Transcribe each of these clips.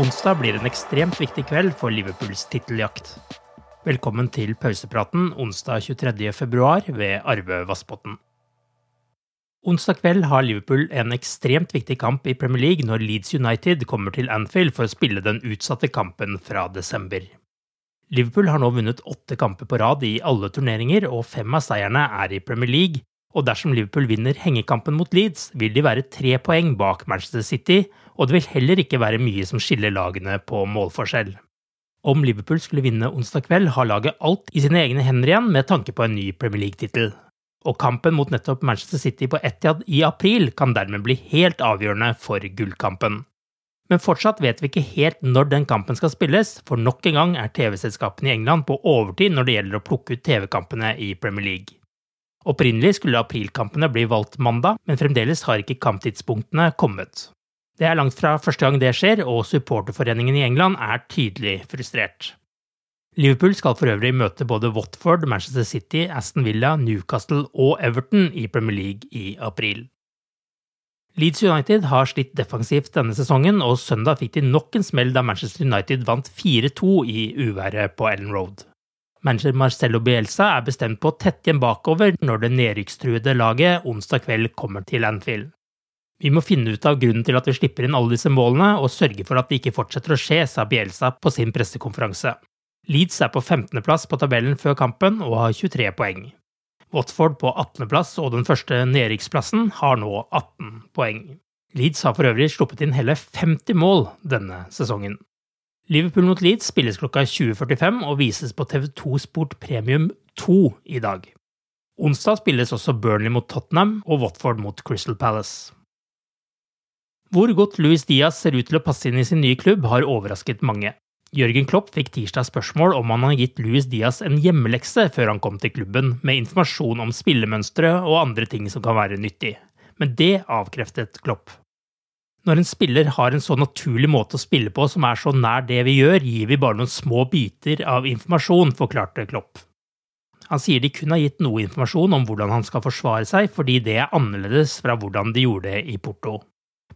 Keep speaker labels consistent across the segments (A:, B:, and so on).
A: Onsdag blir en ekstremt viktig kveld for Liverpools titteljakt. Velkommen til pausepraten onsdag 23. februar ved Arve Vassbotn. Onsdag kveld har Liverpool en ekstremt viktig kamp i Premier League når Leeds United kommer til Anfield for å spille den utsatte kampen fra desember. Liverpool har nå vunnet åtte kamper på rad i alle turneringer, og fem av seierne er i Premier League, og dersom Liverpool vinner hengekampen mot Leeds, vil de være tre poeng bak Manchester City, og det vil heller ikke være mye som skiller lagene på målforskjell. Om Liverpool skulle vinne onsdag kveld, har laget alt i sine egne hender igjen med tanke på en ny Premier League-tittel. Og kampen mot nettopp Manchester City på Etiad i april kan dermed bli helt avgjørende for gullkampen. Men fortsatt vet vi ikke helt når den kampen skal spilles, for nok en gang er TV-selskapene i England på overtid når det gjelder å plukke ut TV-kampene i Premier League. Opprinnelig skulle aprilkampene bli valgt mandag, men fremdeles har ikke kamptidspunktene kommet. Det er langt fra første gang det skjer, og supporterforeningen i England er tydelig frustrert. Liverpool skal for øvrig møte både Watford, Manchester City, Aston Villa, Newcastle og Everton i Premier League i april. Leeds United har slitt defensivt denne sesongen, og søndag fikk de nok en smell da Manchester United vant 4-2 i uværet på Ellen Road. Manager Marcello Bielsa er bestemt på å tette igjen bakover når det nedrykkstruede laget onsdag kveld kommer til Anfield. Vi må finne ut av grunnen til at vi slipper inn alle disse målene, og sørge for at det ikke fortsetter å skje, sa Bielsa på sin pressekonferanse. Leeds er på 15.-plass på tabellen før kampen og har 23 poeng. Watford på 18.-plass og den første nedrykksplassen har nå 18 poeng. Leeds har for øvrig sluppet inn hele 50 mål denne sesongen. Liverpool mot Leeds spilles klokka 20.45 og vises på TV2 Sport Premium 2 i dag. Onsdag spilles også Burnley mot Tottenham og Watford mot Crystal Palace. Hvor godt Luis Diaz ser ut til å passe inn i sin nye klubb, har overrasket mange. Jørgen Klopp fikk tirsdag spørsmål om han har gitt Luis Diaz en hjemmelekse før han kom til klubben, med informasjon om spillemønstre og andre ting som kan være nyttig. Men det avkreftet Klopp. Når en spiller har en så naturlig måte å spille på som er så nær det vi gjør, gir vi bare noen små biter av informasjon, forklarte Klopp. Han sier de kun har gitt noe informasjon om hvordan han skal forsvare seg, fordi det er annerledes fra hvordan de gjorde det i Porto.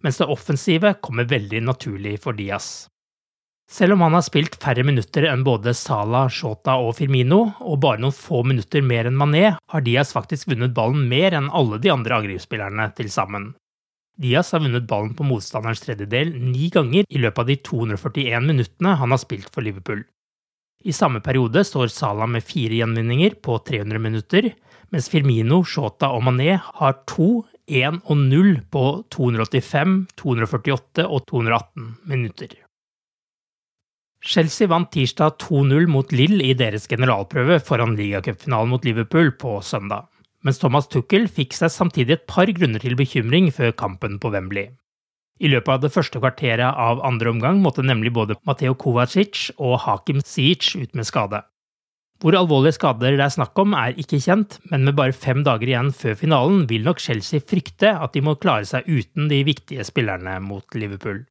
A: Mens det offensive kommer veldig naturlig for Diaz. Selv om han har spilt færre minutter enn både Salah, Shota og Firmino, og bare noen få minutter mer enn Mané, har Diaz faktisk vunnet ballen mer enn alle de andre angrepsspillerne til sammen. Diaz har vunnet ballen på motstanderens tredjedel ni ganger i løpet av de 241 minuttene han har spilt for Liverpool. I samme periode står Salah med fire gjenvinninger på 300 minutter, mens Firmino, Shota og Mané har to, 1 og 0 på 285, 248 og 218 minutter. Chelsea vant tirsdag 2-0 mot Lill i deres generalprøve foran ligacupfinalen mot Liverpool på søndag, mens Thomas Tuchel fikk seg samtidig et par grunner til bekymring før kampen på Wembley. I løpet av det første kvarteret av andre omgang måtte nemlig både Mateo Kovacic og Hakim Ziyech ut med skade. Hvor alvorlige skader det er snakk om, er ikke kjent, men med bare fem dager igjen før finalen vil nok Chelsea frykte at de må klare seg uten de viktige spillerne mot Liverpool.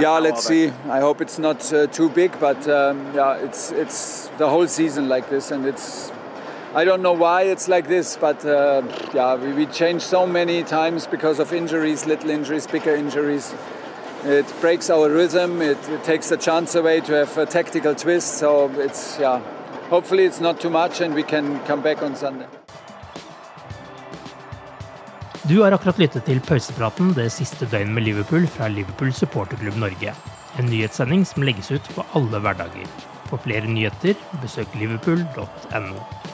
B: Yeah, let's see. I hope it's not uh, too big, but um, yeah, it's it's the whole season like I don't know why it's like this, but uh, yeah, we, we change so many times because of injuries, little injuries, bigger injuries. It breaks our rhythm. It, it takes the chance away to have a tactical twist. So it's yeah. Hopefully it's not too much, and we can come back on Sunday.
A: Du har akkurat lyttet til pausepraten det siste døgnet med Liverpool fra Liverpool supporterklubb Norge. En nyhetssending som legges ut på alle hverdager. For flere nyheter, besøk liverpool.no.